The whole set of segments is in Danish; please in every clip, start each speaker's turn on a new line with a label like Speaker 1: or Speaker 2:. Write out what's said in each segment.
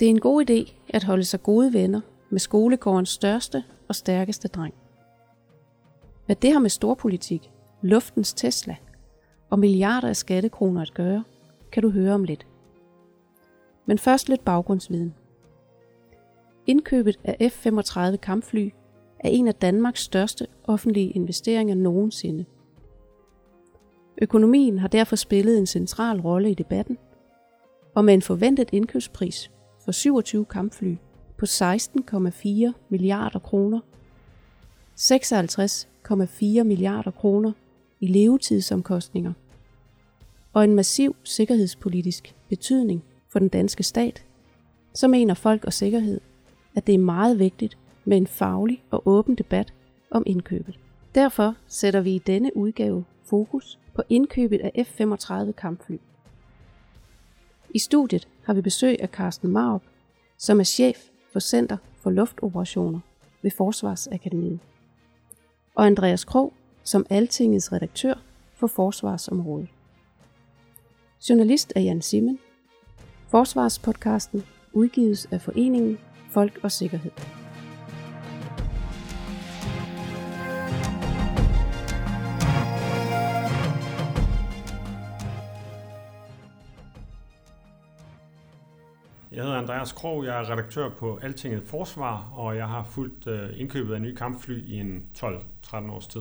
Speaker 1: Det er en god idé at holde sig gode venner med skolegårdens største og stærkeste dreng. Hvad det har med storpolitik, luftens Tesla og milliarder af skattekroner at gøre, kan du høre om lidt. Men først lidt baggrundsviden. Indkøbet af F-35 kampfly er en af Danmarks største offentlige investeringer nogensinde. Økonomien har derfor spillet en central rolle i debatten, og med en forventet indkøbspris for 27 kampfly på 16,4 milliarder kroner, 56,4 milliarder kroner i levetidsomkostninger og en massiv sikkerhedspolitisk betydning for den danske stat, så mener folk og sikkerhed, at det er meget vigtigt med en faglig og åben debat om indkøbet. Derfor sætter vi i denne udgave fokus på indkøbet af F-35 kampfly. I studiet har vi besøg af Carsten Marup, som er chef for Center for Luftoperationer ved Forsvarsakademiet, og Andreas Krog som Altingets redaktør for Forsvarsområdet. Journalist er Jan Simmen. Forsvarspodcasten udgives af Foreningen Folk og Sikkerhed.
Speaker 2: Jeg hedder Andreas Krog, jeg er redaktør på Altinget Forsvar, og jeg har fulgt øh, indkøbet af nye kampfly i en 12-13 års tid.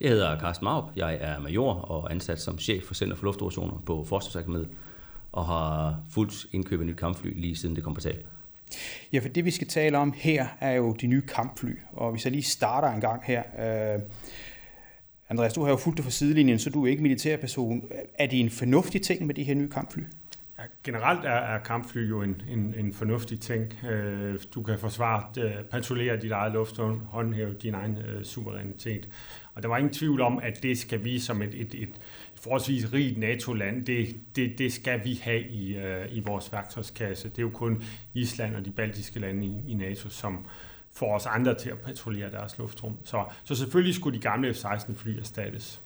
Speaker 3: Jeg hedder Carsten Maup, jeg er major og ansat som chef for Center for Luftoperationer på Forsvarsakademiet, og har fuldt indkøbet af nye kampfly lige siden det kom på tale.
Speaker 4: Ja, for det vi skal tale om her er jo de nye kampfly, og hvis jeg lige starter en gang her. Øh, Andreas, du har jo fulgt det fra sidelinjen, så du er ikke militærperson. Er det en fornuftig ting med de her nye kampfly?
Speaker 2: Generelt er, er kampfly jo en, en, en fornuftig ting. Øh, du kan forsvare, øh, dit eget luftrum, håndhæve din egen øh, suverænitet. Og der var ingen tvivl om, at det skal vi som et, et, et forholdsvis rigt NATO-land, det, det, det skal vi have i, øh, i vores værktøjskasse. Det er jo kun Island og de baltiske lande i, i NATO, som får os andre til at patruljere deres luftrum. Så, så selvfølgelig skulle de gamle F-16-fly erstattes.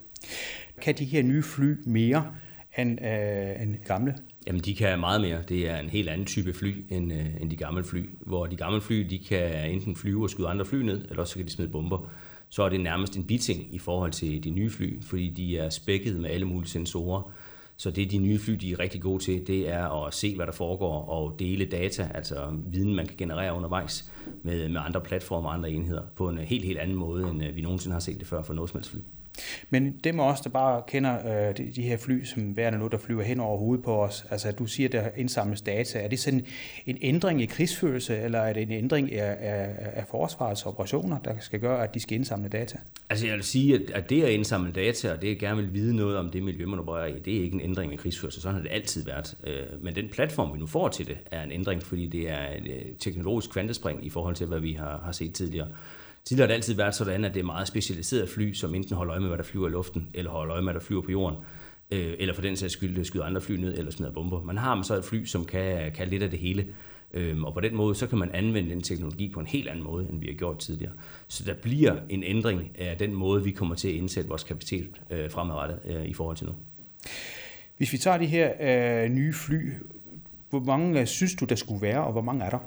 Speaker 4: Kan de her nye fly mere end, øh, end gamle?
Speaker 3: Jamen, de kan meget mere. Det er en helt anden type fly end, øh, end de gamle fly. Hvor de gamle fly, de kan enten flyve og skyde andre fly ned, eller også kan de smide bomber. Så er det nærmest en biting i forhold til de nye fly, fordi de er spækket med alle mulige sensorer. Så det de nye fly, de er rigtig gode til, det er at se, hvad der foregår og dele data, altså viden, man kan generere undervejs med, med andre platforme og andre enheder, på en helt, helt anden måde, end øh, vi nogensinde har set det før for noget som helst fly.
Speaker 4: Men dem af os, der bare kender øh, de, de her fly, som værende nu, der flyver hen over hovedet på os, altså du siger, der indsamles data, er det sådan en ændring i krigsførelse, eller er det en ændring af, af, af forsvarets operationer, der skal gøre, at de skal indsamle data?
Speaker 3: Altså jeg vil sige, at, at det at indsamle data, og det at gerne vil vide noget om det miljø, man opererer i, det er ikke en ændring i krigsførelse, sådan har det altid været. Øh, men den platform, vi nu får til det, er en ændring, fordi det er et øh, teknologisk kvantespring i forhold til, hvad vi har, har set tidligere. Tidligere har det altid været sådan, at det er meget specialiseret fly, som enten holder øje med, hvad der flyver i luften, eller holder øje med, hvad der flyver på jorden, øh, eller for den sags skyld øh, skyder andre fly ned, eller smider bomber. Man har så et fly, som kan, kan lidt af det hele, øhm, og på den måde, så kan man anvende den teknologi på en helt anden måde, end vi har gjort tidligere. Så der bliver en ændring af den måde, vi kommer til at indsætte vores kapacitet øh, fremadrettet øh, i forhold til nu.
Speaker 4: Hvis vi tager de her øh, nye fly, hvor mange øh, synes du, der skulle være, og hvor mange er der?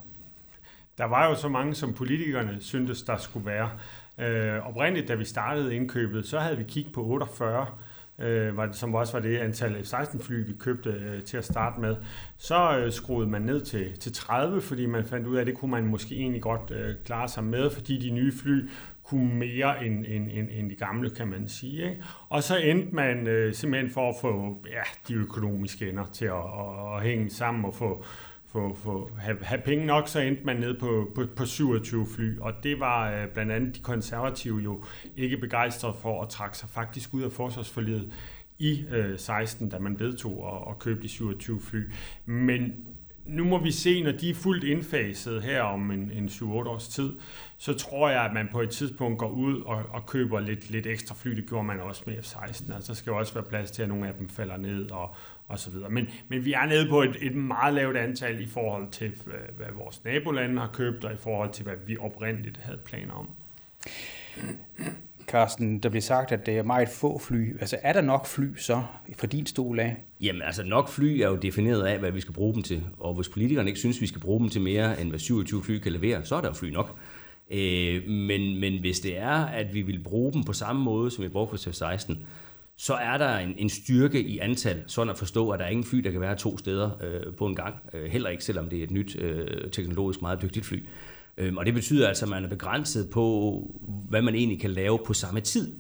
Speaker 2: Der var jo så mange, som politikerne syntes, der skulle være. Øh, oprindeligt, da vi startede indkøbet, så havde vi kigget på 48, øh, var det, som også var det antal F-16-fly, vi købte øh, til at starte med. Så øh, skruede man ned til, til 30, fordi man fandt ud af, at det kunne man måske egentlig godt øh, klare sig med, fordi de nye fly kunne mere end, end, end, end de gamle, kan man sige. Ikke? Og så endte man øh, simpelthen for at få ja, de økonomiske ender til at, at, at hænge sammen og få få, få, have, have penge nok, så endte man ned på, på, på 27 fly, og det var øh, blandt andet de konservative jo ikke begejstrede for at trække sig faktisk ud af forsvarsforliget i øh, 16, da man vedtog at, at købe de 27 fly. Men nu må vi se, når de er fuldt indfaset her om en, en 7-8 års tid, så tror jeg, at man på et tidspunkt går ud og, og køber lidt, lidt ekstra fly. Det gjorde man også med F-16. Altså, der skal jo også være plads til, at nogle af dem falder ned og, og så videre. Men, men vi er nede på et, et meget lavt antal i forhold til, hvad vores nabolande har købt, og i forhold til, hvad vi oprindeligt havde planer om.
Speaker 4: Carsten, der bliver sagt, at det er meget få fly. Altså er der nok fly så for din stol af?
Speaker 3: Jamen altså nok fly er jo defineret af, hvad vi skal bruge dem til. Og hvis politikerne ikke synes, vi skal bruge dem til mere, end hvad 27 fly kan levere, så er der jo fly nok. Øh, men, men hvis det er, at vi vil bruge dem på samme måde, som vi brugte for F-16, så er der en, en styrke i antal, sådan at forstå, at der er ingen fly, der kan være to steder øh, på en gang. Øh, heller ikke, selvom det er et nyt, øh, teknologisk meget dygtigt fly. Øh, og det betyder altså, at man er begrænset på, hvad man egentlig kan lave på samme tid.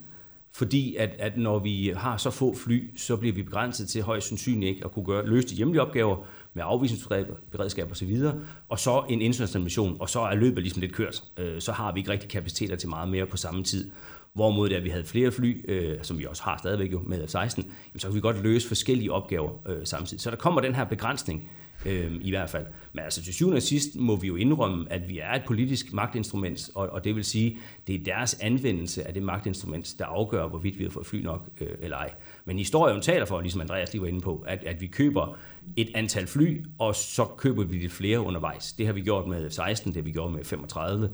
Speaker 3: Fordi at, at når vi har så få fly, så bliver vi begrænset til højst sandsynligt ikke at kunne gøre, løse de hjemlige opgaver med afvisningsberedskab osv., videre, og så en international mission, og så er løbet ligesom lidt kørt. Øh, så har vi ikke rigtig kapaciteter til meget mere på samme tid. Hvorimod, da vi havde flere fly, øh, som vi også har stadigvæk jo med F-16, jamen, så kunne vi godt løse forskellige opgaver øh, samtidig. Så der kommer den her begrænsning øh, i hvert fald. Men altså til syvende og sidst må vi jo indrømme, at vi er et politisk magtinstrument, og, og det vil sige, det er deres anvendelse af det magtinstrument, der afgør, hvorvidt vi har fået fly nok øh, eller ej. Men historien taler for, ligesom Andreas lige var inde på, at, at vi køber et antal fly, og så køber vi lidt flere undervejs. Det har vi gjort med F-16, det har vi gjort med 35,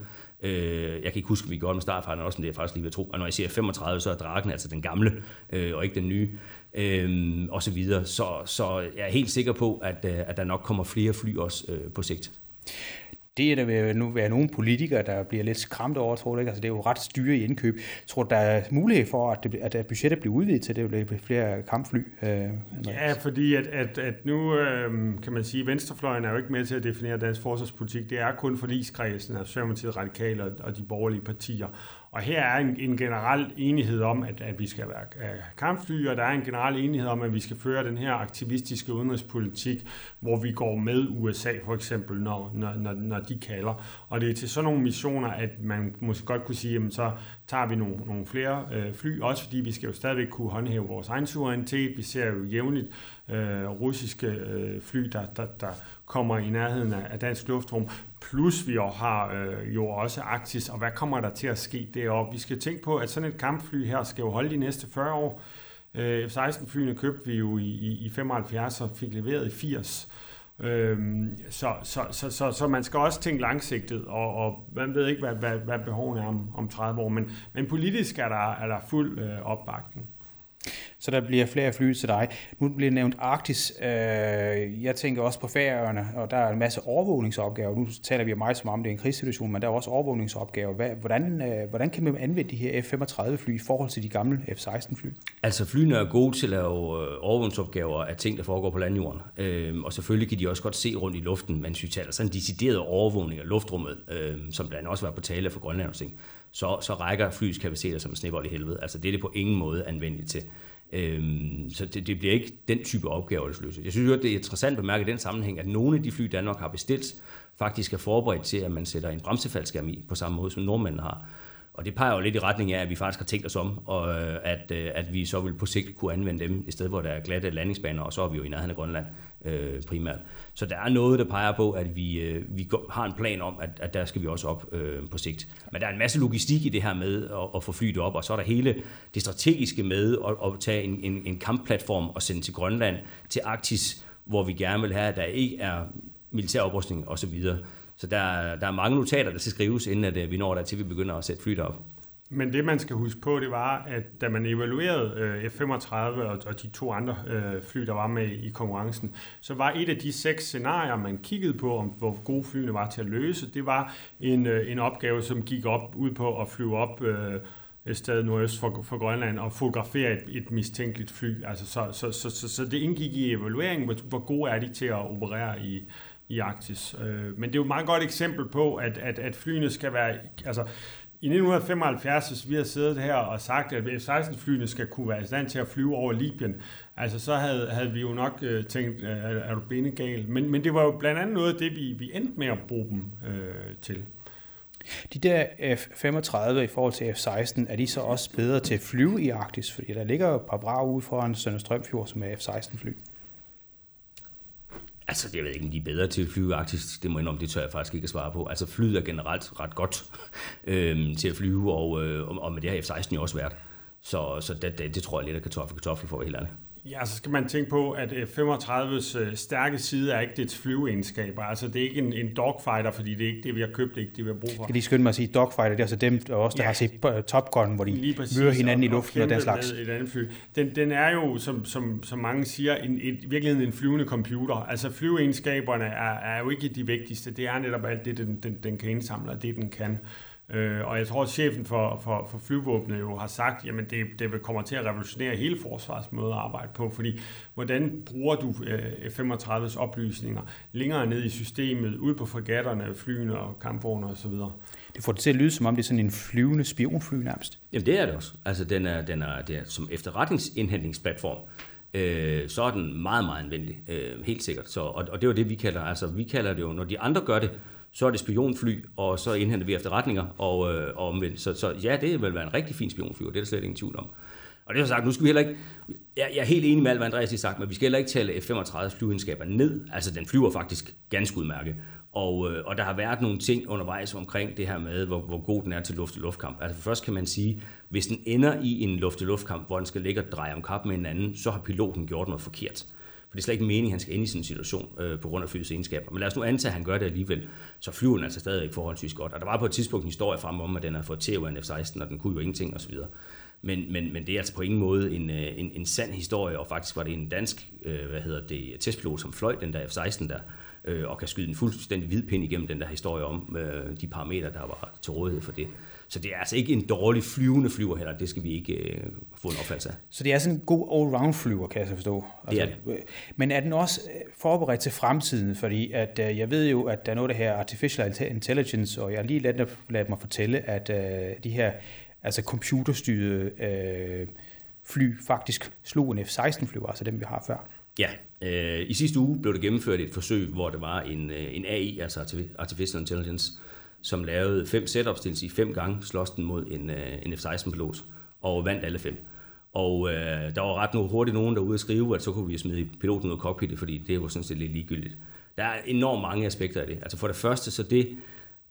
Speaker 3: Øh, jeg kan ikke huske, at vi gjorde med startfejlen også, men det er faktisk lige ved at tro. Og når jeg siger 35, så er dragen altså den gamle, øh, og ikke den nye, øh, og så videre. Så, så jeg er helt sikker på, at, øh, at der nok kommer flere fly også øh, på sigt.
Speaker 4: Det er der vil nu være nogle politikere, der bliver lidt skræmt over, tror du ikke? Altså, det er jo ret styre i indkøb. Tror du, der er mulighed for, at, det, at budgettet bliver udvidet til, det bliver flere kampfly? Øh,
Speaker 2: ja, fordi at, at, at nu øh, kan man sige, at venstrefløjen er jo ikke med til at definere dansk forsvarspolitik. Det er kun forligskredsen af Socialdemokratiet, Radikale og, og de borgerlige partier. Og her er en, en generel enighed om, at, at vi skal være øh, kampfly, og der er en generel enighed om, at vi skal føre den her aktivistiske udenrigspolitik, hvor vi går med USA for eksempel, når, når, når de kalder. Og det er til sådan nogle missioner, at man måske godt kunne sige, jamen så tager vi nogle, nogle flere øh, fly, også fordi vi skal jo stadigvæk kunne håndhæve vores egen suverænitet. Vi ser jo jævnligt øh, russiske øh, fly, der, der, der kommer i nærheden af, af dansk luftrum. Plus vi jo har øh, jo også Arktis, og hvad kommer der til at ske deroppe? Vi skal tænke på, at sådan et kampfly her skal jo holde de næste 40 år. Øh, F-16-flyene købte vi jo i, i, i 75 og fik leveret i 80. Øhm, så, så, så, så, så man skal også tænke langsigtet, og, og man ved ikke, hvad, hvad, hvad behovene er om, om 30 år, men, men politisk er der, er der fuld øh, opbakning
Speaker 4: så der bliver flere fly til dig. Nu bliver nævnt Arktis. Øh, jeg tænker også på færøerne, og der er en masse overvågningsopgaver. Nu taler vi meget som om, det er en krigssituation, men der er også overvågningsopgaver. Hvad, hvordan, øh, hvordan kan man anvende de her F-35-fly i forhold til de gamle F-16-fly?
Speaker 3: Altså flyene er gode til at lave øh, overvågningsopgaver af ting, der foregår på landjorden. Øhm, og selvfølgelig kan de også godt se rundt i luften, men hvis vi taler sådan en decideret overvågning af luftrummet, øhm, som blandt andet også var på tale for Grønland og ting, så, så rækker flyets kapaciteter som en i helvede. Altså det er det på ingen måde anvendeligt til. Øhm, så det, det bliver ikke den type opgave, der løses. Jeg synes jo, det er interessant at bemærke i den sammenhæng, at nogle af de fly, Danmark har bestilt, faktisk er forberedt til, at man sætter en bremsefaldskærm i, på samme måde som nordmændene har. Og det peger jo lidt i retning af, at vi faktisk har tænkt os om, og øh, at, øh, at vi så vil på sigt kunne anvende dem, i stedet hvor der er glatte landingsbaner, og så er vi jo i nærheden af Grønland øh, primært. Så der er noget, der peger på, at vi, øh, vi har en plan om, at, at der skal vi også op øh, på sigt. Men der er en masse logistik i det her med at, at få flyet op, og så er der hele det strategiske med at, at tage en, en, en kampplatform og sende til Grønland, til Arktis, hvor vi gerne vil have, at der ikke er militær oprustning osv., så der, der er mange notater, der skal skrives, inden at, at vi når der til, vi begynder at sætte flyet op.
Speaker 2: Men det, man skal huske på, det var, at da man evaluerede øh, F-35 og, og de to andre øh, fly, der var med i konkurrencen, så var et af de seks scenarier, man kiggede på, om hvor gode flyene var til at løse, det var en, øh, en opgave, som gik op ud på at flyve op øh, et sted nordøst for, for Grønland og fotografere et, et mistænkeligt fly. Altså, så, så, så, så, så det indgik i evalueringen, hvor, hvor gode er de til at operere i, i Arktis. Øh, men det er jo et meget godt eksempel på, at, at, at flyene skal være... Altså, i 1975, hvis vi har siddet her og sagt, at F-16-flyene skal kunne være i stand til at flyve over Libyen, altså så havde, havde vi jo nok øh, tænkt, øh, er, er du benegal? Men, men det var jo blandt andet noget af det, vi, vi endte med at bruge dem øh, til.
Speaker 4: De der F-35 i forhold til F-16, er de så også bedre til at flyve i Arktis? Fordi der ligger jo et par brag ude foran Sønderstrømfjord, som er F-16-fly.
Speaker 3: Altså, jeg ved ikke, om de er bedre til at flyve arktisk. Det må jeg det tør jeg faktisk ikke at svare på. Altså, flyet er generelt ret godt øh, til at flyve, og, øh, og med det har F-16 jo også været. Så, så det, det, det tror jeg lidt, at kartoffel kartoffel får helt ærligt.
Speaker 2: Ja, så skal man tænke på, at F-35's øh, stærke side er ikke dets flyveegenskaber. Altså, det er ikke en, en dogfighter, fordi det er ikke det, vi har købt, det er ikke det, vi har brug for.
Speaker 4: Skal lige skynde mig at sige, dogfighter, det er altså dem, der også der ja. har set øh, Top Gun, hvor de møder hinanden og, i luften og, og den slags.
Speaker 2: Et andet fly. Den, den er jo, som, som, som mange siger, en, et, i virkeligheden en flyvende computer. Altså, flyveegenskaberne er, er jo ikke de vigtigste. Det er netop alt det, den, den, den kan indsamle, og det, den kan. Øh, og jeg tror, at chefen for, for, for flyvåbnet jo har sagt, jamen det, det kommer til at revolutionere hele forsvars måde at arbejde på, fordi hvordan bruger du øh, F-35's oplysninger længere ned i systemet, ud på fregatterne, flyene og kampvogne osv.?
Speaker 4: Det får det til at lyde, som om det er sådan en flyvende spionfly nærmest.
Speaker 3: Jamen det er det også. Altså den er, den er, det er som efterretningsindhentningsplatform øh, så er den meget, meget anvendelig, øh, helt sikkert. Så, og, og det er jo det, vi kalder, altså vi kalder det jo, når de andre gør det, så er det spionfly, og så indhenter vi efterretninger, og, øh, og omvendt. Så, så ja, det vil være en rigtig fin spionfly, og det er der slet ingen tvivl om. Og det har sagt, nu skal vi heller ikke, jeg, jeg er helt enig med alt, hvad Andreas har sagt, men vi skal heller ikke tale F-35 flyvenskaber ned. Altså, den flyver faktisk ganske udmærket. Og, øh, og der har været nogle ting undervejs omkring det her med, hvor, hvor god den er til luft-luftkamp. Altså først kan man sige, hvis den ender i en luft-luftkamp, hvor den skal ligge og dreje om kap med hinanden, så har piloten gjort noget forkert. For det er slet ikke meningen, at han skal ind i sådan en situation øh, på grund af flyets egenskaber. Men lad os nu antage, at han gør det alligevel, så flyver den altså stadig forholdsvis godt. Og der var på et tidspunkt en historie frem om, at den har fået til en F-16, og den kunne jo ingenting osv. Men, men, men det er altså på ingen måde en, øh, en, en sand historie, og faktisk var det en dansk øh, hvad hedder det, testpilot, som fløj den der F-16 der, øh, og kan skyde en fuldstændig hvid pind igennem den der historie om øh, de parametre, der var til rådighed for det. Så det er altså ikke en dårlig flyvende flyver heller, det skal vi ikke øh, få en opfattelse af.
Speaker 4: Så det er sådan en god all-round flyver, kan jeg så forstå?
Speaker 3: Altså, det er det.
Speaker 4: Øh, men er den også øh, forberedt til fremtiden? Fordi at, øh, jeg ved jo, at der er noget af det her artificial intelligence, og jeg har lige ladet, ladet mig fortælle, at øh, de her altså computerstyrede øh, fly faktisk slog en F-16-flyver, altså dem vi har før.
Speaker 3: Ja, øh, i sidste uge blev der gennemført et forsøg, hvor der var en, øh, en AI, altså Artificial Intelligence, som lavede fem setups, det vil sige fem gange slås den mod en, øh, en F-16-pilot, og vandt alle fem. Og øh, der var ret nu hurtigt nogen, derude at skrive, at så kunne vi smide piloten ud af cockpittet, fordi det var sådan set lidt ligegyldigt. Der er enormt mange aspekter af det. Altså for det første, så det,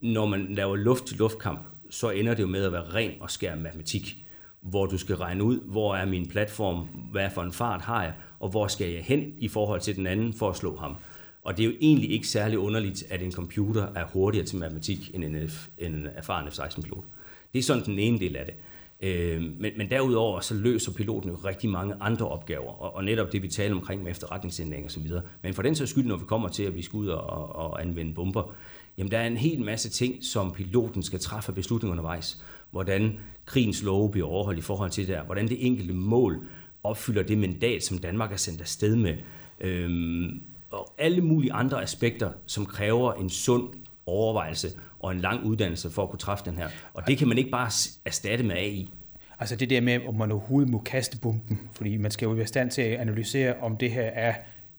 Speaker 3: når man laver luft-til-luftkamp, så ender det jo med at være ren og skær matematik, hvor du skal regne ud, hvor er min platform, hvad for en fart har jeg, og hvor skal jeg hen i forhold til den anden for at slå ham. Og det er jo egentlig ikke særlig underligt, at en computer er hurtigere til matematik end en, F, end en erfaren F-16-pilot. Det er sådan den ene del af det. Øh, men, men derudover så løser piloten jo rigtig mange andre opgaver, og, og netop det vi taler omkring med efterretningsindlæg og så videre. Men for den så skyld, når vi kommer til, at vi skal ud og, og anvende bomber, jamen der er en hel masse ting, som piloten skal træffe beslutninger undervejs. Hvordan krigens love bliver overholdt i forhold til det der, hvordan det enkelte mål opfylder det mandat, som Danmark er sendt afsted med. Øhm, og alle mulige andre aspekter, som kræver en sund overvejelse og en lang uddannelse for at kunne træffe den her. Og det kan man ikke bare erstatte med AI.
Speaker 4: Altså det der med, om man overhovedet må kaste bomben, fordi man skal jo være i stand til at analysere, om det her er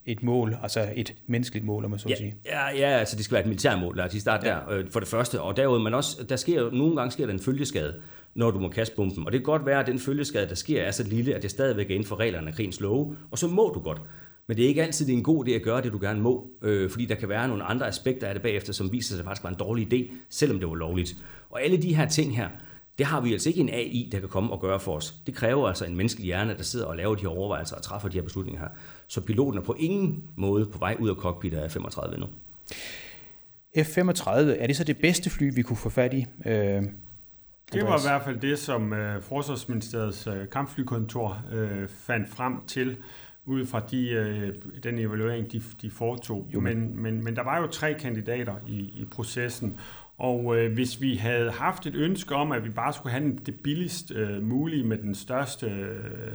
Speaker 4: et mål, altså et menneskeligt mål, om man så
Speaker 3: ja,
Speaker 4: sige.
Speaker 3: Ja, ja, altså det skal være et militærmål, lad os starte ja. der, øh, for det første. Og derudover, man også, der sker, nogle gange sker der en følgeskade, når du må kaste bomben. Og det kan godt være, at den følgeskade, der sker, er så lille, at det stadigvæk er inden for reglerne af krigens love, og så må du godt. Men det er ikke altid det er en god idé at gøre det, du gerne må, øh, fordi der kan være nogle andre aspekter af det bagefter, som viser sig, at det faktisk var en dårlig idé, selvom det var lovligt. Og alle de her ting her, det har vi altså ikke en AI, der kan komme og gøre for os. Det kræver altså en menneskelig hjerne, der sidder og laver de her overvejelser og træffer de her beslutninger her. Så piloten er på ingen måde på vej ud af cockpittet af 35 nu.
Speaker 4: F-35, er det så det bedste fly, vi kunne få fat i? Øh,
Speaker 2: det var i hvert fald det, som øh, Forsvarsministeriets øh, kampflykontor øh, fandt frem til ud fra de, øh, den evaluering, de, de foretog. Jo, men, men, men der var jo tre kandidater i, i processen, og øh, hvis vi havde haft et ønske om, at vi bare skulle have det billigst øh, mulige med den største, øh,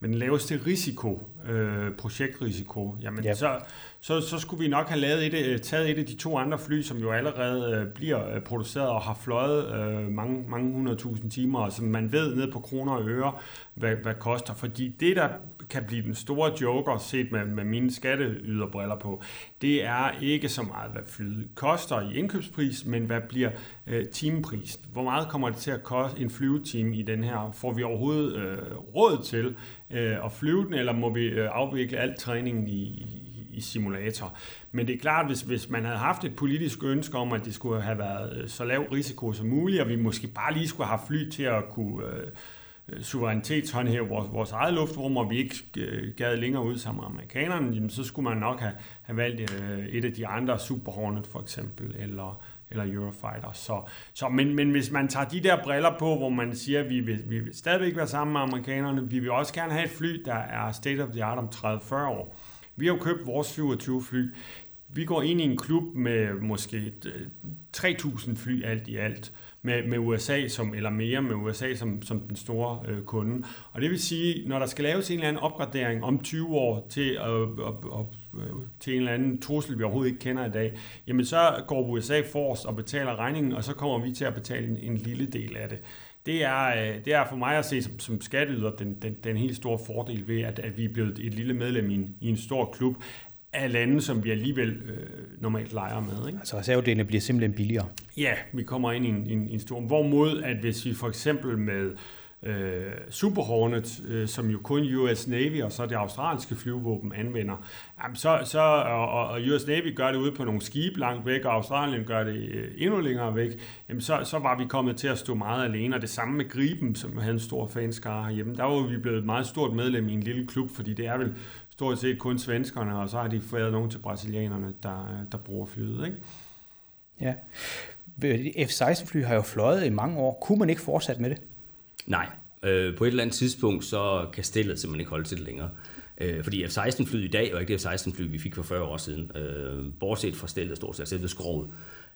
Speaker 2: med den laveste risiko, øh, projektrisiko, jamen ja. så, så, så skulle vi nok have lavet et, øh, taget et af de to andre fly, som jo allerede øh, bliver øh, produceret og har fløjet øh, mange, mange hundredtusind timer, og som man ved ned på kroner og øre, hvad, hvad koster. Fordi det, der kan blive den store joker, set med, med mine skatteyderbriller på, det er ikke så meget, hvad flyet koster i indkøbspris, men hvad bliver øh, timeprisen. Hvor meget kommer det til at koste en flyvetime i den her? Får vi overhovedet øh, råd til øh, at flyve den, eller må vi øh, afvikle alt træningen i, i simulator. Men det er klart, hvis, hvis man havde haft et politisk ønske om, at det skulle have været øh, så lav risiko som muligt, og vi måske bare lige skulle have fly til at kunne øh, øh, suverænitetshåndhæve vores, vores eget luftrum, og vi ikke øh, gad længere ud sammen med amerikanerne, jamen, så skulle man nok have, have valgt øh, et af de andre Super Hornet for eksempel, eller, eller Eurofighter. Så, så, men, men hvis man tager de der briller på, hvor man siger, at vi vil, vi vil stadigvæk være sammen med amerikanerne, vi vil også gerne have et fly, der er state of the art om 30-40 år. Vi har jo købt vores 27 fly. Vi går ind i en klub med måske øh, 3.000 fly alt i alt, med, med USA som, eller mere med USA som, som den store øh, kunde. Og det vil sige, når der skal laves en eller anden opgradering om 20 år til, at, at, at til en eller anden trussel, vi overhovedet ikke kender i dag, jamen så går USA forrest og betaler regningen, og så kommer vi til at betale en, en lille del af det det er, øh, det er for mig at se som, som skatteyder den, den, den helt store fordel ved, at, at vi er blevet et lille medlem i en, i en stor klub af lande, som vi alligevel øh, normalt leger med. Ikke?
Speaker 4: Altså reservedelene bliver simpelthen billigere?
Speaker 2: Ja, vi kommer ind i en, en, en stor... Hvorimod, at hvis vi for eksempel med øh, Super Hornet, øh, som jo kun US Navy og så det australske flyvåben anvender. Jamen, så, så, og, og US Navy gør det ude på nogle skibe langt væk, og Australien gør det øh, endnu længere væk. Jamen, så, så var vi kommet til at stå meget alene, og det samme med Griben, som havde en stor fanskare herhjemme. Der var vi blevet et meget stort medlem i en lille klub, fordi det er vel stort set kun svenskerne, og så har de fået nogen til brasilianerne, der, der bruger flyet. Ikke?
Speaker 4: Ja. Øh, F-16-fly har jo fløjet i mange år. Kunne man ikke fortsætte med det?
Speaker 3: Nej, øh, på et eller andet tidspunkt, så kan stillet simpelthen ikke holde til det længere. Øh, fordi F-16-flyet i dag var ikke det F-16-fly, vi fik for 40 år siden. Øh, bortset fra stillet stort set, selve skroget.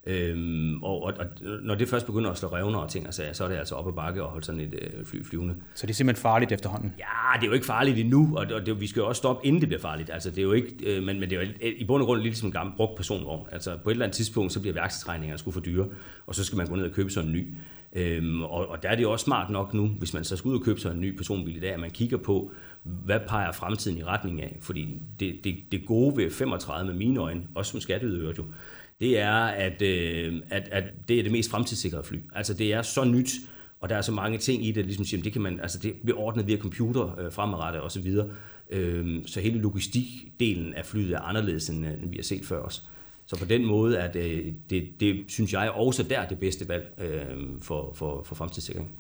Speaker 3: Øhm, og, og, og når det først begynder at slå revner og ting og sager, så er det altså op ad bakke og holde sådan et øh, fly flyvende.
Speaker 4: Så det er simpelthen farligt efterhånden?
Speaker 3: Ja, det er jo ikke farligt endnu, og, det, og det, vi skal jo også stoppe, inden det bliver farligt. Altså, det er jo ikke, øh, men, men det er jo i bund og grund lidt som en gammel brugt personvogn. Altså, på et eller andet tidspunkt, så bliver værkstedsregningerne sgu for dyre, og så skal man gå ned og købe sådan en ny. Øhm, og, og der er det også smart nok nu, hvis man så skal ud og købe sig en ny personbil i dag, at man kigger på, hvad peger fremtiden i retning af? Fordi det, det, det gode ved 35 med mine øjne, også som skatteyder jo, det er, at, øh, at, at det er det mest fremtidssikrede fly. Altså det er så nyt, og der er så mange ting i det, ligesom siger, det kan man, altså det bliver ordnet via computer øh, fremadrettet og så videre. Øh, så hele logistikdelen af flyet er anderledes, end, øh, end vi har set før os. Så på den måde er det, det, det synes jeg også der det bedste valg øh, for, for, for fremtidssikring.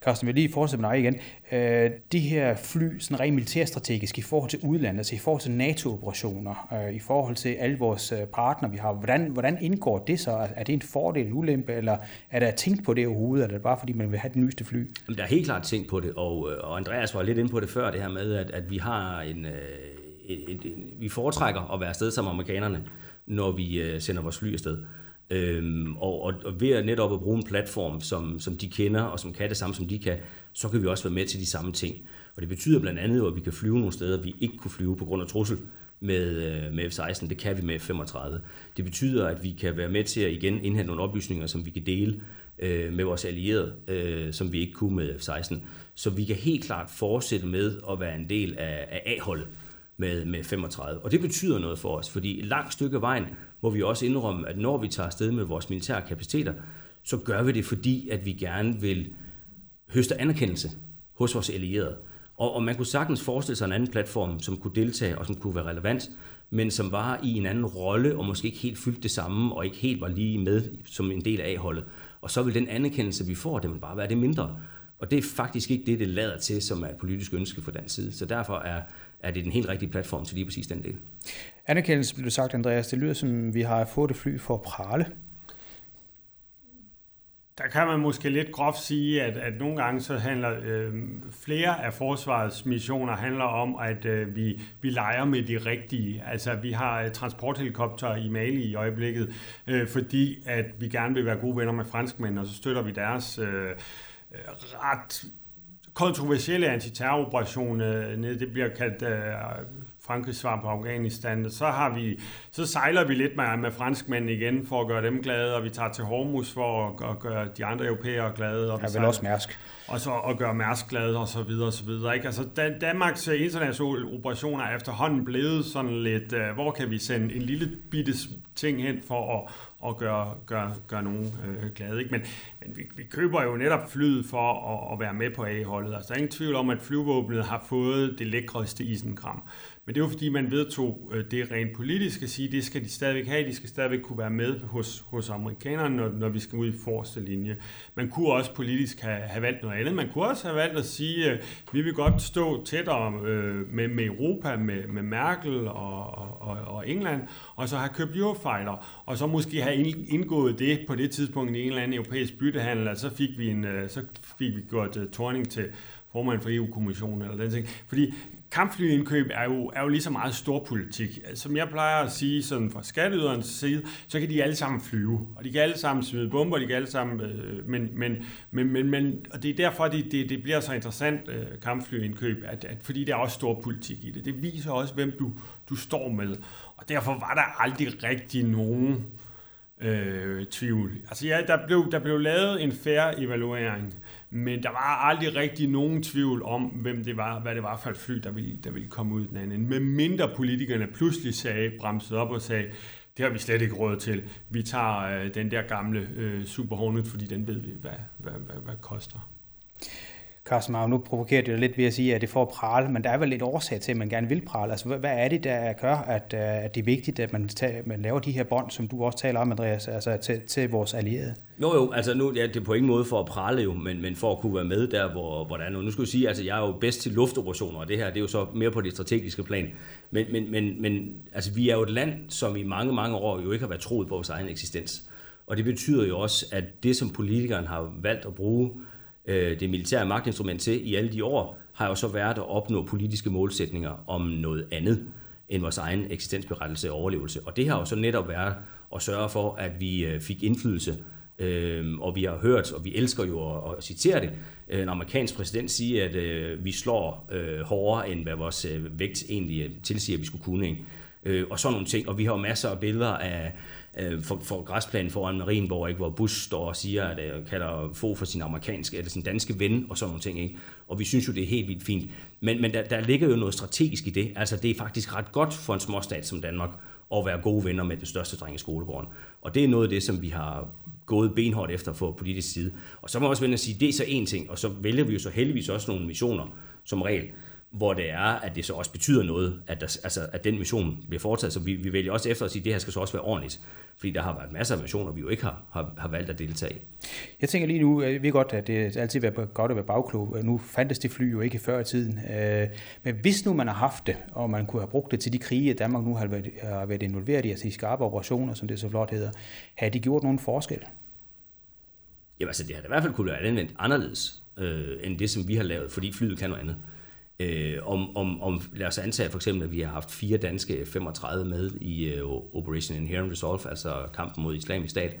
Speaker 4: Carsten, vil lige fortsætte med dig igen. Øh, de her fly, sådan rent militærstrategisk i forhold til udlandet, altså i forhold til NATO-operationer, øh, i forhold til alle vores øh, partnere, vi har, hvordan, hvordan indgår det så? Er det en fordel, en ulempe, eller er der tænkt på det overhovedet, eller er det bare fordi, man vil have det nyeste fly?
Speaker 3: Der er helt klart tænkt på det, og, og Andreas var lidt inde på det før, det her med, at, at vi har en, et, et, et, vi foretrækker at være afsted med amerikanerne, når vi øh, sender vores fly afsted. Øhm, og, og, og ved at netop at bruge en platform, som, som de kender, og som kan det samme, som de kan, så kan vi også være med til de samme ting. Og det betyder blandt andet, at vi kan flyve nogle steder, vi ikke kunne flyve på grund af trussel med, øh, med F-16. Det kan vi med F-35. Det betyder, at vi kan være med til at igen indhente nogle oplysninger, som vi kan dele øh, med vores allierede, øh, som vi ikke kunne med F-16. Så vi kan helt klart fortsætte med at være en del af, af A-holdet med, med 35. Og det betyder noget for os, fordi et langt stykke af vejen må vi også indrømme, at når vi tager afsted med vores militære kapaciteter, så gør vi det, fordi at vi gerne vil høste anerkendelse hos vores allierede. Og, og man kunne sagtens forestille sig en anden platform, som kunne deltage og som kunne være relevant, men som var i en anden rolle og måske ikke helt fyldte det samme og ikke helt var lige med som en del af A-holdet. Og så vil den anerkendelse, vi får, det vil bare være det mindre. Og det er faktisk ikke det, det lader til, som er et politisk ønske fra den side. Så derfor er, er det den helt rigtige platform til lige præcis den del.
Speaker 4: Anerkendelse blev sagt, Andreas. Det lyder som, vi har fået det fly for at prale.
Speaker 2: Der kan man måske lidt groft sige, at, at nogle gange så handler øh, flere af forsvarets missioner handler om, at øh, vi, vi leger med de rigtige. Altså vi har transporthelikopter i Mali i øjeblikket, øh, fordi at vi gerne vil være gode venner med franskmænd, og så støtter vi deres øh, ret kontroversielle antiterroroperation, øh, det bliver kaldt øh, Frankrigs svar på Afghanistan. Så, har vi, så sejler vi lidt med, med franskmændene igen for at gøre dem glade, og vi tager til Hormuz for at, at gøre de andre europæere glade. Og
Speaker 4: ja, vel også Mærsk.
Speaker 2: Og så at gøre Mærsk glade og så videre og så videre. Ikke? Altså, Dan- Danmarks internationale operationer er efterhånden blevet sådan lidt, uh, hvor kan vi sende en lille bitte ting hen for at, og gøre, gøre, gøre nogen øh, glade. Ikke? Men, men vi, vi køber jo netop flyet for at, at være med på A-holdet. Altså, der er ingen tvivl om, at flyvåbnet har fået det lækreste isenkram. Men det er jo fordi, man vedtog øh, det rent politisk at sige, det skal de stadigvæk have, de skal stadigvæk kunne være med hos, hos amerikanerne, når, når vi skal ud i forreste linje. Man kunne også politisk have, have valgt noget andet. Man kunne også have valgt at sige, øh, vi vil godt stå tættere øh, med, med Europa, med, med Merkel og, og, og England, og så have købt Eurofighter, og så måske have indgået det på det tidspunkt i en eller anden europæisk byttehandel, og så fik vi, en, øh, så fik vi gjort uh, Torning til formand for EU-kommissionen eller den ting. Fordi kampflyindkøb er jo, er jo lige så meget storpolitik. Som jeg plejer at sige sådan fra skatteyderens side, så kan de alle sammen flyve, og de kan alle sammen smide bomber, de kan alle sammen, øh, men, men, men, men, men, og det er derfor, det, det, det bliver så interessant øh, kampflyindkøb, at, at, fordi der er også storpolitik i det. Det viser også, hvem du, du står med, og derfor var der aldrig rigtig nogen øh, tvivl. Altså ja, der blev, der blev lavet en færre evaluering, men der var aldrig rigtig nogen tvivl om, hvem det var, hvad det var for et fly, der ville, der ville komme ud den anden. Med mindre politikerne pludselig sagde, bremsede op og sagde, det har vi slet ikke råd til. Vi tager øh, den der gamle øh, Super Hornet, fordi den ved vi, hvad, hvad, hvad, hvad koster.
Speaker 4: Carsten Marv, nu provokerer det lidt ved at sige, at det får at prale, men der er vel lidt årsag til, at man gerne vil prale. Altså, hvad er det, der gør, at, øh, at det er vigtigt, at man, tager, man laver de her bånd, som du også taler om, Andreas, altså til, til vores allierede?
Speaker 3: Jo, jo, altså nu, ja, det er på ingen måde for at prale jo, men, men for at kunne være med der, hvor, hvor der er noget. Nu skal jeg sige, altså jeg er jo bedst til luftoperationer, og det her, det er jo så mere på det strategiske plan. Men, men, men, men altså, vi er jo et land, som i mange, mange år jo ikke har været troet på vores egen eksistens. Og det betyder jo også, at det, som politikeren har valgt at bruge øh, det militære magtinstrument til i alle de år, har jo så været at opnå politiske målsætninger om noget andet end vores egen eksistensberettelse og overlevelse. Og det har jo så netop været at sørge for, at vi øh, fik indflydelse Øh, og vi har hørt, og vi elsker jo at, at citere det, øh, en amerikansk præsident sige, at øh, vi slår øh, hårdere, end hvad vores øh, vægt egentlig tilsiger, at vi skulle kunne. Ikke? Øh, og sådan nogle ting. Og vi har jo masser af billeder af, øh, for, for græsplanen foran Marienborg, ikke, hvor Bush står og siger, at øh, kalder få for sin amerikanske eller sin danske ven og sådan nogle ting. Ikke? Og vi synes jo, det er helt vildt fint. Men, men der, der ligger jo noget strategisk i det. Altså det er faktisk ret godt for en småstat som Danmark at være gode venner med den største dreng i skolegården. Og det er noget af det, som vi har gået benhårdt efter for politisk side. Og så må jeg også vende at sige, det er så en ting, og så vælger vi jo så heldigvis også nogle missioner som regel, hvor det er, at det så også betyder noget, at, der, altså, at den mission bliver foretaget. Så vi, vi vælger også efter at sige, at det her skal så også være ordentligt. Fordi der har været masser af missioner, vi jo ikke har, har, har valgt at deltage i.
Speaker 4: Jeg tænker lige nu, jeg ved godt, at det altid er godt at være bagklog. Nu fandtes det fly jo ikke før i tiden. Øh, men hvis nu man har haft det, og man kunne have brugt det til de krige, Danmark nu har været, har været involveret i, altså de skarpe operationer, som det så flot hedder, havde de gjort nogen forskel?
Speaker 3: Jamen altså, det har i hvert fald kunne være anvendt anderledes, øh, end det, som vi har lavet, fordi flyet kan noget andet. Øh, Øh, om, om, om, lad os antage for eksempel, at vi har haft fire danske 35 med i øh, Operation Inherent Resolve, altså kampen mod islamisk stat,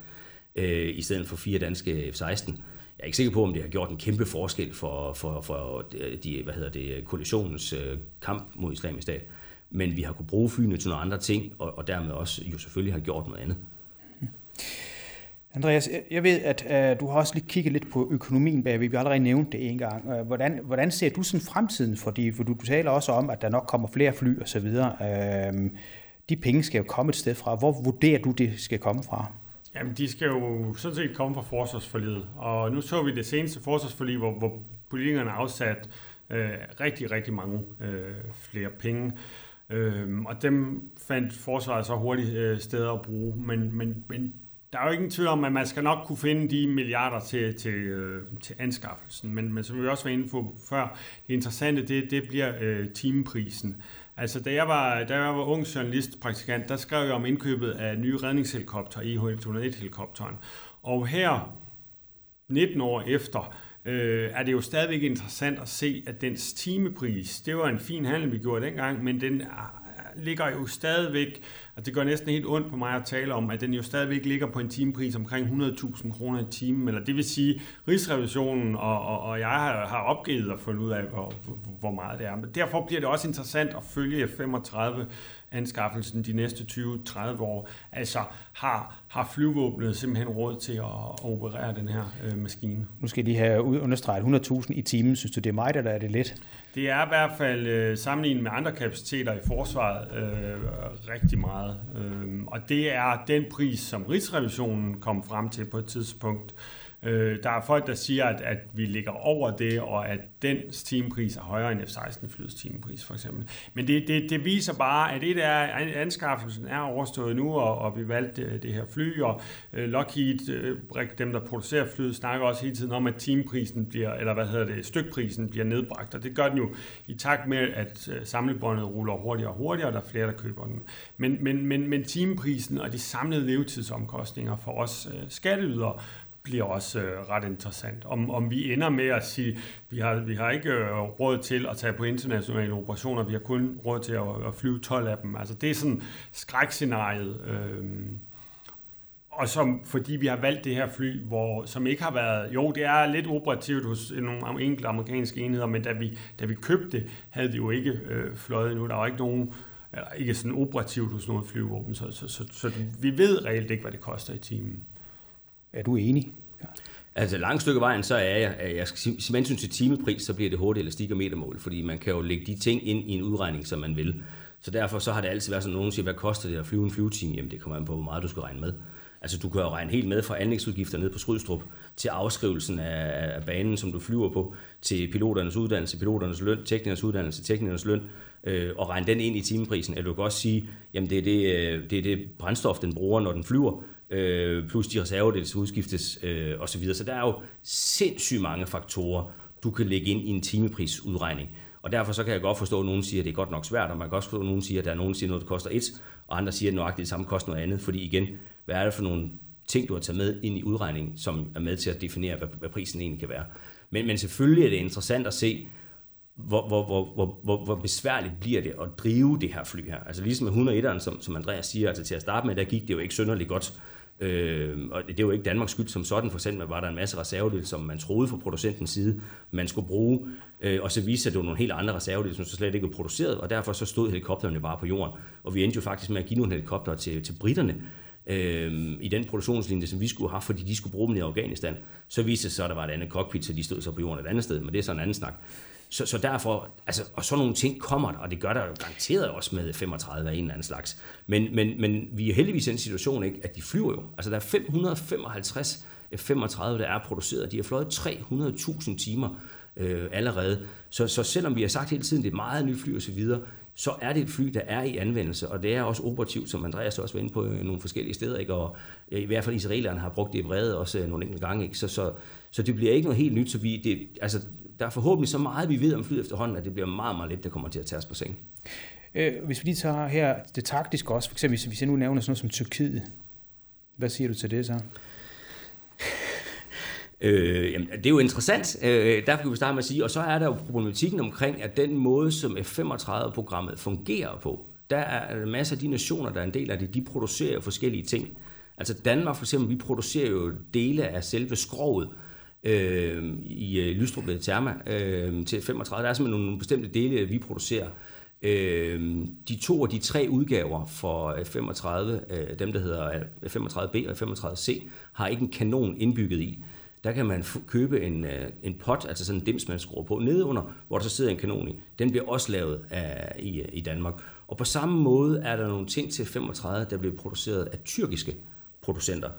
Speaker 3: øh, i stedet for fire danske F-16. Jeg er ikke sikker på, om det har gjort en kæmpe forskel for, for, for øh, de, hvad hedder det, koalitionens øh, kamp mod islamisk stat. Men vi har kunne bruge flyene til nogle andre ting, og, og dermed også jo selvfølgelig har gjort noget andet.
Speaker 4: Andreas, jeg ved, at øh, du har også lige kigget lidt på økonomien bagved. Vi har allerede nævnt det en gang. Øh, hvordan, hvordan ser du sådan fremtiden Fordi for du, du taler også om, at der nok kommer flere fly og så videre. Øh, de penge skal jo komme et sted fra. Hvor vurderer du, det skal komme fra?
Speaker 2: Jamen, de skal jo sådan set komme fra forsvarsforliget. Og nu så vi det seneste forsvarsforlig, hvor, hvor politikerne afsat øh, rigtig, rigtig mange øh, flere penge. Øh, og dem fandt forsvaret så hurtigt øh, steder at bruge. Men, men, men der er jo ingen tvivl om, at man skal nok kunne finde de milliarder til, til, øh, til anskaffelsen. Men, men som vi også var inde på før, det interessante, det, det bliver øh, timeprisen. Altså, da jeg, var, da jeg var ung journalist, praktikant, der skrev jeg om indkøbet af nye redningshelikopter, IH-101-helikopteren. Og her, 19 år efter, øh, er det jo stadigvæk interessant at se, at dens timepris, det var en fin handel, vi gjorde dengang, men den ligger jo stadigvæk, og det gør næsten helt ondt på mig at tale om, at den jo stadigvæk ligger på en timepris omkring 100.000 kroner i timen, eller det vil sige, Rigsrevisionen og, og, og jeg har, har opgivet at finde ud af, hvor, hvor meget det er. Men derfor bliver det også interessant at følge 35 anskaffelsen de næste 20-30 år. Altså har, har flyvåbnet simpelthen råd til at, at operere den her øh, maskine.
Speaker 4: Nu skal de have understreget 100.000 i timen. Synes du, det er meget, eller er det lidt?
Speaker 2: Det er i hvert fald øh, sammenlignet med andre kapaciteter i forsvaret øh, rigtig meget. Øh, og det er den pris, som Rigsrevisionen kom frem til på et tidspunkt. Øh, Øh, der er folk, der siger, at, at vi ligger over det, og at den timepris er højere end F-16-flyets timepris, for eksempel. Men det, det, det viser bare, at det der anskaffelsen er overstået nu, og, og vi valgte øh, det her fly, og øh, Lockheed, øh, dem der producerer flyet, snakker også hele tiden om, at timeprisen bliver, eller hvad hedder det, stykprisen bliver nedbragt, og det gør den jo i takt med, at øh, samlebåndet ruller hurtigere og hurtigere, og der er flere, der køber den. Men, men, men, men timeprisen og de samlede levetidsomkostninger for os øh, skatteydere bliver også øh, ret interessant. Om, om vi ender med at sige, vi har, vi har ikke øh, råd til at tage på internationale operationer, vi har kun råd til at, at flyve 12 af dem. Altså det er sådan skrækscenariet. Øh, og som, fordi vi har valgt det her fly, hvor, som ikke har været, jo, det er lidt operativt hos nogle enkelte amerikanske enheder, men da vi, da vi købte det, havde det jo ikke øh, fløjet endnu. Der var ikke nogen, eller ikke sådan operativt hos noget flyvåben, så, så, så, så vi ved reelt ikke, hvad det koster i timen.
Speaker 4: Er du enig?
Speaker 3: Altså langt stykke vejen, så er jeg, at jeg skal man synes til timepris, så bliver det hurtigt elastik og metermål, fordi man kan jo lægge de ting ind i en udregning, som man vil. Så derfor så har det altid været sådan, at nogen siger, hvad koster det at flyve en flyvetime? Jamen det kommer an på, hvor meget du skal regne med. Altså du kan jo regne helt med fra anlægsudgifter ned på Skrydstrup, til afskrivelsen af, banen, som du flyver på, til piloternes uddannelse, piloternes løn, teknikernes uddannelse, teknikernes løn, øh, og regne den ind i timeprisen. Eller du kan også sige, jamen det er det, øh, det, er det brændstof, den bruger, når den flyver, øh, plus de reservedele skal udskiftes øh, osv. Så der er jo sindssygt mange faktorer, du kan lægge ind i en timeprisudregning. Og derfor så kan jeg godt forstå, at nogen siger, at det er godt nok svært, og man kan også forstå, at nogen siger, at der er nogen, der siger noget, der koster et, og andre siger, at nøjagtigt det samme koster noget andet. Fordi igen, hvad er det for nogle ting, du har taget med ind i udregningen, som er med til at definere, hvad, hvad prisen egentlig kan være. Men, men selvfølgelig er det interessant at se, hvor, hvor, hvor, hvor, hvor, hvor besværligt bliver det at drive det her fly her. Altså ligesom med 101'eren, som, som Andreas siger, altså til at starte med, der gik det jo ikke synderligt godt. Øh, og det er jo ikke Danmarks skyld som sådan, for eksempel var der en masse reservedele, som man troede fra producentens side, man skulle bruge, øh, og så viste sig, at det var nogle helt andre reservedel, som så slet ikke var produceret, og derfor så stod helikopterne bare på jorden. Og vi endte jo faktisk med at give nogle helikopter til, til britterne, øh, i den produktionslinje, som vi skulle have, fordi de skulle bruge dem i Afghanistan. Så viste det sig, at der var et andet cockpit, så de stod så på jorden et andet sted, men det er så en anden snak. Så, så derfor, altså, og sådan nogle ting kommer der, og det gør der jo garanteret også med 35 af en eller anden slags. Men, men, men vi er heldigvis i en situation, ikke, at de flyver jo. Altså der er 555 F-35, der er produceret. De har fløjet 300.000 timer øh, allerede. Så, så selvom vi har sagt hele tiden, det er meget nyt fly osv., så er det et fly, der er i anvendelse, og det er også operativt, som Andreas også var inde på øh, nogle forskellige steder, ikke? og øh, i hvert fald israelerne har brugt det i brede også øh, nogle enkelte gange, ikke? Så, så, så det bliver ikke noget helt nyt, så vi, det, altså, der er forhåbentlig så meget, vi ved om flyet efterhånden, at det bliver meget, meget let, der kommer til at tage os på seng.
Speaker 4: Øh, hvis vi lige tager her det taktiske også, for eksempel hvis jeg nu nævner sådan noget som Tyrkiet, hvad siger du til det så?
Speaker 3: Øh, jamen, det er jo interessant, øh, derfor kan vi starte med at sige, og så er der jo problematikken omkring, at den måde, som F-35-programmet fungerer på, der er masser af de nationer, der er en del af det, de producerer forskellige ting. Altså Danmark for eksempel, vi producerer jo dele af selve skroget, øh, øh, i øh, Lystrup Therma øh, til 35. Der er simpelthen nogle bestemte dele, vi producerer. Øh, de to af de tre udgaver for øh, 35, øh, dem der hedder øh, 35B og 35C, har ikke en kanon indbygget i. Der kan man købe en, øh, en pot, altså sådan en dims, man skruer på nedenunder, hvor der så sidder en kanon i. Den bliver også lavet af, i, øh, i Danmark. Og på samme måde er der nogle ting til 35, der bliver produceret af tyrkiske producenter.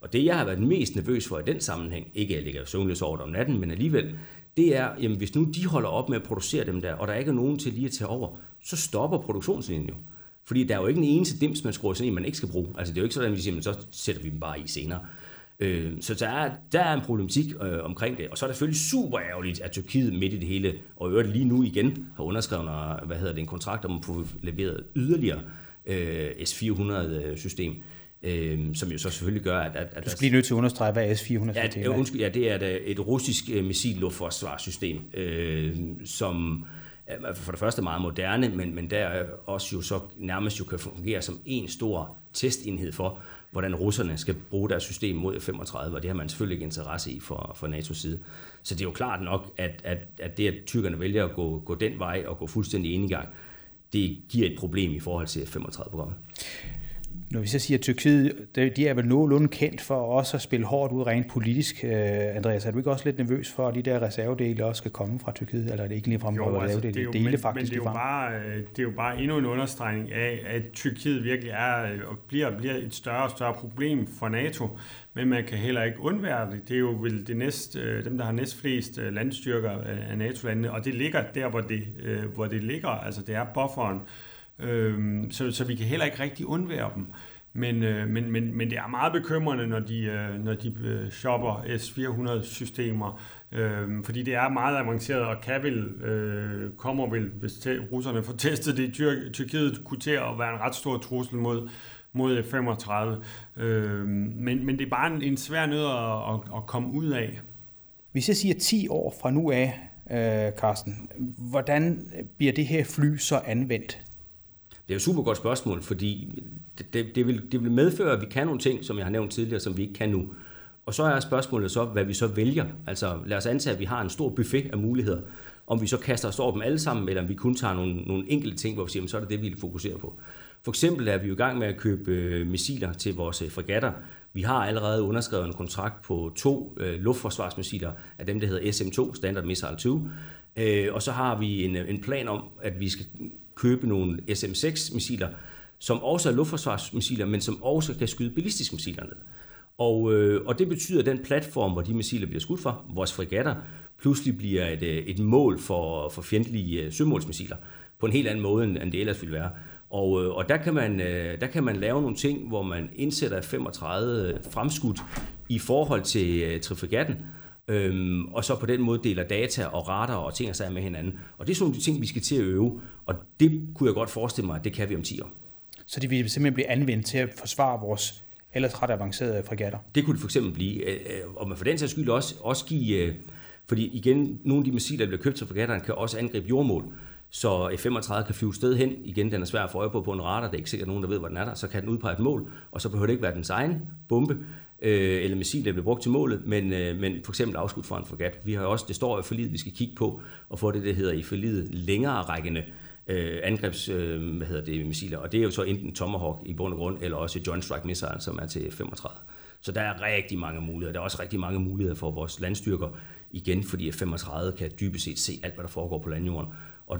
Speaker 3: Og det, jeg har været mest nervøs for i den sammenhæng, ikke at jeg ligger søvnløs over om natten, men alligevel, det er, jamen hvis nu de holder op med at producere dem der, og der ikke er nogen til lige at tage over, så stopper produktionslinjen jo. Fordi der er jo ikke en eneste dims, man skruer sådan en, man ikke skal bruge. Altså det er jo ikke sådan, at vi siger, men så sætter vi dem bare i senere. Øh, så der er, der er en problematik øh, omkring det. Og så er det selvfølgelig super ærgerligt, at Tyrkiet midt i det hele, og øvrigt lige nu igen, har underskrevet øh, hvad hedder det, en kontrakt om at få leveret yderligere øh, S-400-system. Øh, som jo så selvfølgelig gør, at... at,
Speaker 4: at du skal lige nødt til at understrege, hvad S-400
Speaker 3: ja,
Speaker 4: er.
Speaker 3: Undskyld, ja, det er et, et russisk øh, missilluftforsvarssystem, øh, som for det første meget moderne, men, men der også jo så nærmest jo kan fungere som en stor testenhed for, hvordan russerne skal bruge deres system mod F-35, og det har man selvfølgelig ikke interesse i for, for NATO's side. Så det er jo klart nok, at, at, at det, at tyrkerne vælger at gå, gå den vej og gå fuldstændig enegang, det giver et problem i forhold til F-35-programmet.
Speaker 4: Når vi så siger, Tyrkiet, de er vel nogenlunde kendt for også at spille hårdt ud rent politisk. Øh, Andreas, er du ikke også lidt nervøs for, at de der reservedele også skal komme fra Tyrkiet? Eller er det ikke lige frem
Speaker 2: for altså, det er jo, dele men, faktisk men det er, jo bare, øh, det er jo bare endnu en understregning af, at Tyrkiet virkelig er og bliver, bliver et større og større problem for NATO. Men man kan heller ikke undvære det. Det er jo vel det næst, øh, dem, der har næst flest landstyrker af NATO-landene, og det ligger der, hvor det, hvor det ligger. Altså det er bufferen. Øh, så, så vi kan heller ikke rigtig undvære dem. Men, øh, men, men, men det er meget bekymrende, når de, øh, når de øh, shopper S400-systemer, øh, fordi det er meget avanceret, og kan vel, øh, kommer vel, hvis russerne får testet det i Tyr- Tyrkiet, kunne til at være en ret stor trussel mod, mod F-35. Øh, men, men det er bare en, en svær nød at, at, at komme ud af.
Speaker 4: Hvis jeg siger 10 år fra nu af, øh, Carsten, hvordan bliver det her fly så anvendt?
Speaker 3: Det er jo et super godt spørgsmål, fordi det, det, det, vil, det vil medføre, at vi kan nogle ting, som jeg har nævnt tidligere, som vi ikke kan nu. Og så er spørgsmålet så, hvad vi så vælger. Altså lad os antage, at vi har en stor buffet af muligheder. Om vi så kaster os over dem alle sammen, eller om vi kun tager nogle, nogle enkelte ting, hvor vi siger, så er det det, vi vil fokusere på. For eksempel er vi jo i gang med at købe øh, missiler til vores øh, fregatter. Vi har allerede underskrevet en kontrakt på to øh, luftforsvarsmissiler af dem, der hedder SM-2, Standard Missile 2. Øh, og så har vi en, øh, en plan om, at vi skal købe nogle SM-6-missiler, som også er luftforsvarsmissiler, men som også kan skyde ballistiske missiler ned. Og, øh, og det betyder, at den platform, hvor de missiler bliver skudt fra, vores fregatter, pludselig bliver et, øh, et mål for, for fjendtlige øh, sømålsmissiler på en helt anden måde, end det ellers ville være. Og, øh, og der, kan man, der kan man lave nogle ting, hvor man indsætter 35 fremskudt i forhold til, til fregatten, øhm, og så på den måde deler data og radar og ting og sager med hinanden. Og det er sådan nogle ting, vi skal til at øve, og det kunne jeg godt forestille mig, at det kan vi om 10 år.
Speaker 4: Så de vil simpelthen blive anvendt til at forsvare vores ellers ret avancerede fregatter?
Speaker 3: Det kunne det for eksempel blive, øh, øh, og man for den sags skyld også, også give, øh, fordi igen, nogle af de missiler, der bliver købt til fregatterne, kan også angribe jordmål. Så F-35 kan flyve sted hen. Igen, den er svær at få øje på på en radar. Det er ikke sikkert nogen, der ved, hvor den er der. Så kan den udpege et mål, og så behøver det ikke være dens egen bombe øh, eller missil, der bliver brugt til målet, men, øh, men for eksempel afskudt fra en fregat. Vi har også, det står i forlidet, vi skal kigge på, og få det, der hedder i forlidet længere rækkende øh, angrebs, øh, hvad hedder det, missiler, og det er jo så enten Tomahawk i bund og grund, eller også Joint Strike Missile, som er til 35. Så der er rigtig mange muligheder. Der er også rigtig mange muligheder for vores landstyrker, igen fordi F-35 kan dybest set se alt, hvad der foregår på landjorden. Og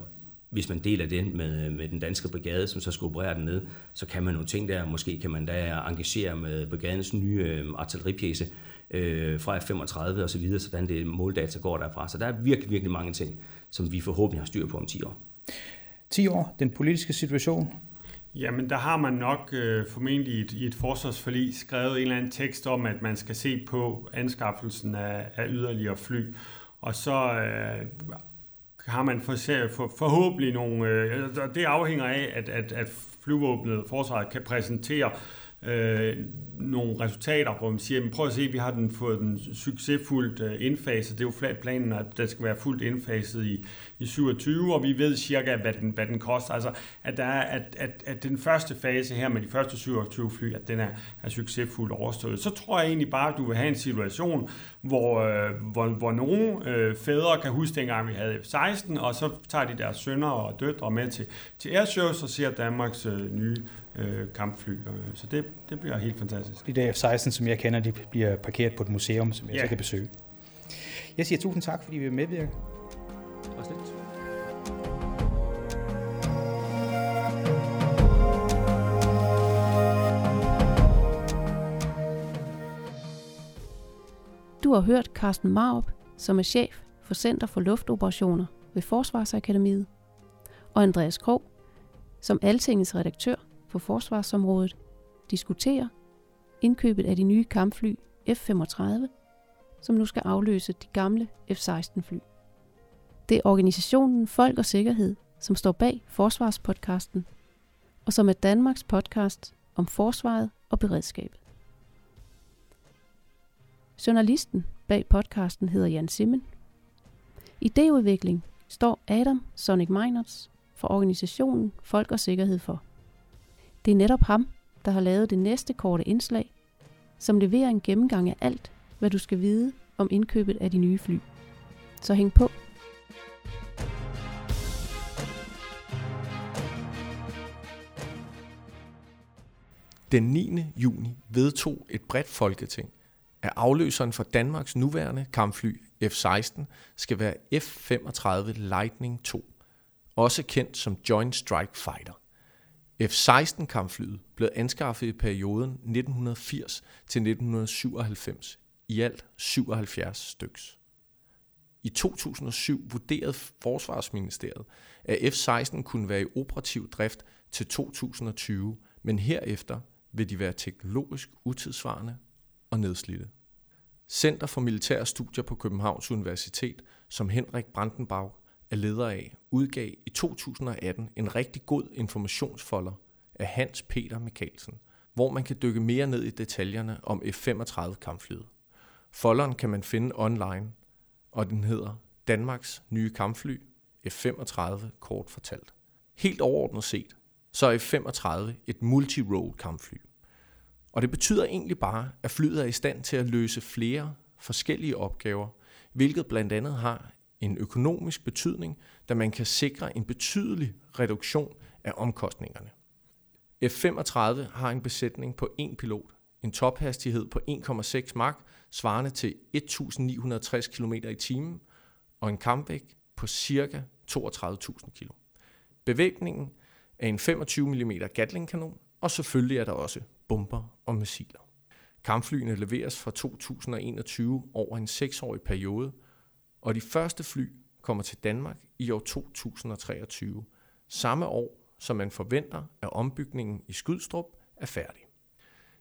Speaker 3: hvis man deler det med, med den danske brigade, som så skal operere den ned, så kan man nogle ting der. Måske kan man da engagere med brigadens nye øh, artilleripjæse øh, fra F-35 og så videre, sådan det måldata går derfra. Så der er virkelig, virkelig mange ting, som vi forhåbentlig har styr på om 10 år.
Speaker 4: 10 år, den politiske situation?
Speaker 2: Jamen, der har man nok øh, formentlig i et, i et forsvarsforlig skrevet en eller anden tekst om, at man skal se på anskaffelsen af, af yderligere fly. Og så øh, har man for, for, forhåbentlig nogle... Øh, det afhænger af, at, at, at flyvåbnet forsvaret kan præsentere øh, nogle resultater, hvor man siger, men prøv at se, vi har den fået den succesfuldt øh, indfaset. Det er jo flat planen, at den skal være fuldt indfaset i, i 27, og vi ved cirka, hvad den, hvad den koster. Altså, at, der er, at, at, at den første fase her med de første 27 fly, at den er, er succesfuldt overstået. Så tror jeg egentlig bare, at du vil have en situation, hvor, øh, hvor, hvor nogle øh, fædre kan huske dengang, vi havde F-16, og så tager de deres sønner og døtre med til, til airshows og ser Danmarks øh, nye øh, kampfly. Så det, det bliver helt fantastisk.
Speaker 4: De der F-16, som jeg kender, de bliver parkeret på et museum, som jeg ja. så kan besøge. Jeg siger tusind tak, fordi vi er medvirket.
Speaker 1: Du har hørt Carsten Marup, som er chef for Center for Luftoperationer ved Forsvarsakademiet, og Andreas Krog, som Altingets redaktør på forsvarsområdet, diskuterer indkøbet af de nye kampfly F-35, som nu skal afløse de gamle F-16-fly. Det er organisationen Folk og Sikkerhed, som står bag Forsvarspodcasten, og som er Danmarks podcast om forsvaret og beredskabet. Journalisten bag podcasten hedder Jan Simmen. Idéudvikling står Adam Sonic Meinerts for organisationen Folk og Sikkerhed for. Det er netop ham, der har lavet det næste korte indslag, som leverer en gennemgang af alt, hvad du skal vide om indkøbet af de nye fly. Så hæng på.
Speaker 5: Den 9. juni vedtog et bredt folketing, at afløseren for Danmarks nuværende kampfly F-16 skal være F-35 Lightning II, også kendt som Joint Strike Fighter. F-16 kampflyet blev anskaffet i perioden 1980 til 1997, i alt 77 styks. I 2007 vurderede Forsvarsministeriet, at F-16 kunne være i operativ drift til 2020, men herefter vil de være teknologisk utidsvarende og nedslidte. Center for Militære Studier på Københavns Universitet, som Henrik Brandenbach er leder af, udgav i 2018 en rigtig god informationsfolder af Hans Peter Mikkelsen, hvor man kan dykke mere ned i detaljerne om F-35 kampflyet. Folderen kan man finde online, og den hedder Danmarks nye kampfly F-35 kort fortalt. Helt overordnet set, så er F-35 et multi-role kampfly. Og det betyder egentlig bare, at flyet er i stand til at løse flere forskellige opgaver, hvilket blandt andet har en økonomisk betydning, da man kan sikre en betydelig reduktion af omkostningerne. F-35 har en besætning på én pilot, en tophastighed på 1,6 mark, svarende til 1960 km i timen, og en kampvægt på ca. 32.000 kg. Bevæbningen er en 25 mm Gatling-kanon, og selvfølgelig er der også bomber og missiler. Kampflyene leveres fra 2021 over en 6-årig periode, og de første fly kommer til Danmark i år 2023, samme år som man forventer, at ombygningen i Skydstrup er færdig.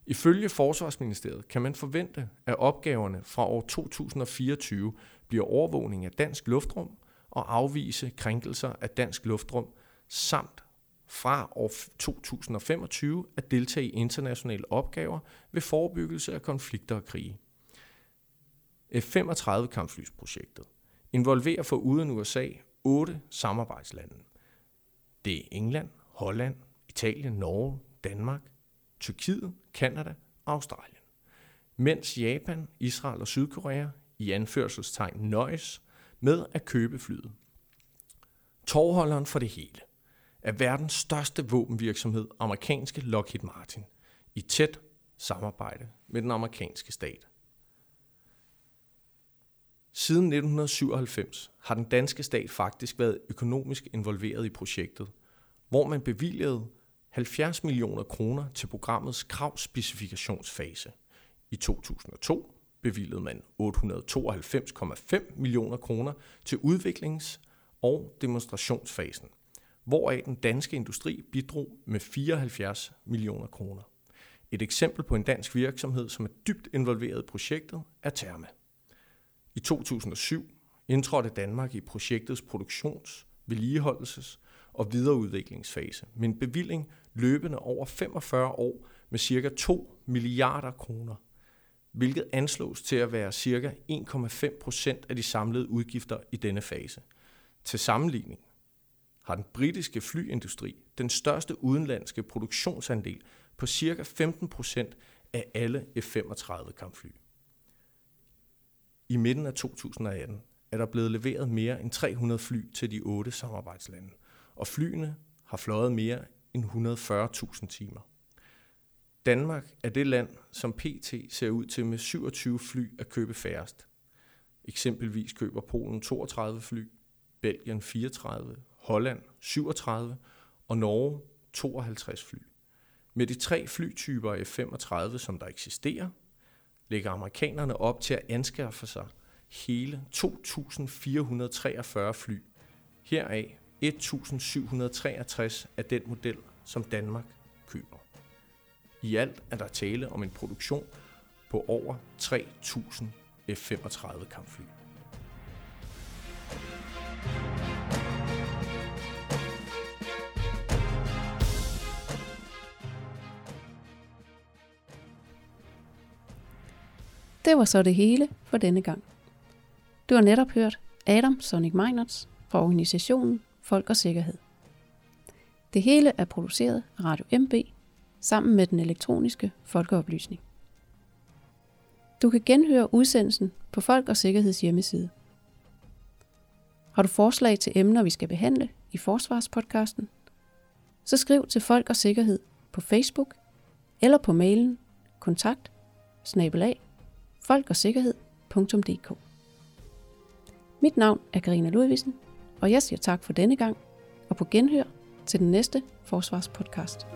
Speaker 5: Ifølge Forsvarsministeriet kan man forvente, at opgaverne fra år 2024 bliver overvågning af dansk luftrum og afvise krænkelser af dansk luftrum, samt fra år 2025 at deltage i internationale opgaver ved forebyggelse af konflikter og krige. F-35 kampflysprojektet involverer for uden USA otte samarbejdslande. Det er England, Holland, Italien, Norge, Danmark, Tyrkiet, Kanada og Australien. Mens Japan, Israel og Sydkorea i anførselstegn nøjes med at købe flyet. Torholderen for det hele er verdens største våbenvirksomhed, amerikanske Lockheed Martin, i tæt samarbejde med den amerikanske stat. Siden 1997 har den danske stat faktisk været økonomisk involveret i projektet, hvor man bevilgede 70 millioner kroner til programmets kravspecifikationsfase. I 2002 bevilgede man 892,5 millioner kroner til udviklings- og demonstrationsfasen, hvoraf den danske industri bidrog med 74 millioner kroner. Et eksempel på en dansk virksomhed, som er dybt involveret i projektet, er Therma. I 2007 indtrådte Danmark i projektets produktions-, vedligeholdelses- og videreudviklingsfase med en bevilling løbende over 45 år med ca. 2 milliarder kroner, hvilket anslås til at være ca. 1,5 procent af de samlede udgifter i denne fase. Til sammenligning har den britiske flyindustri den største udenlandske produktionsandel på ca. 15 procent af alle F-35 kampfly. I midten af 2018 er der blevet leveret mere end 300 fly til de otte samarbejdslande, og flyene har fløjet mere end 140.000 timer. Danmark er det land, som PT ser ud til med 27 fly at købe færrest. Eksempelvis køber Polen 32 fly, Belgien 34, Holland 37 og Norge 52 fly. Med de tre flytyper F-35, som der eksisterer, lægger amerikanerne op til at anskaffe sig hele 2.443 fly. Heraf 1.763 af den model, som Danmark køber. I alt er der tale om en produktion på over 3.000 F-35 kampfly.
Speaker 1: Det var så det hele for denne gang. Du har netop hørt Adam Sonic Meinerts fra organisationen Folk og Sikkerhed. Det hele er produceret af Radio MB sammen med den elektroniske folkeoplysning. Du kan genhøre udsendelsen på Folk og Sikkerheds hjemmeside. Har du forslag til emner, vi skal behandle i Forsvarspodcasten? Så skriv til Folk og Sikkerhed på Facebook eller på mailen kontakt snabelag folkogsikkerhed.dk. Mit navn er Karina Ludvigsen, og jeg siger tak for denne gang, og på genhør til den næste Forsvarspodcast.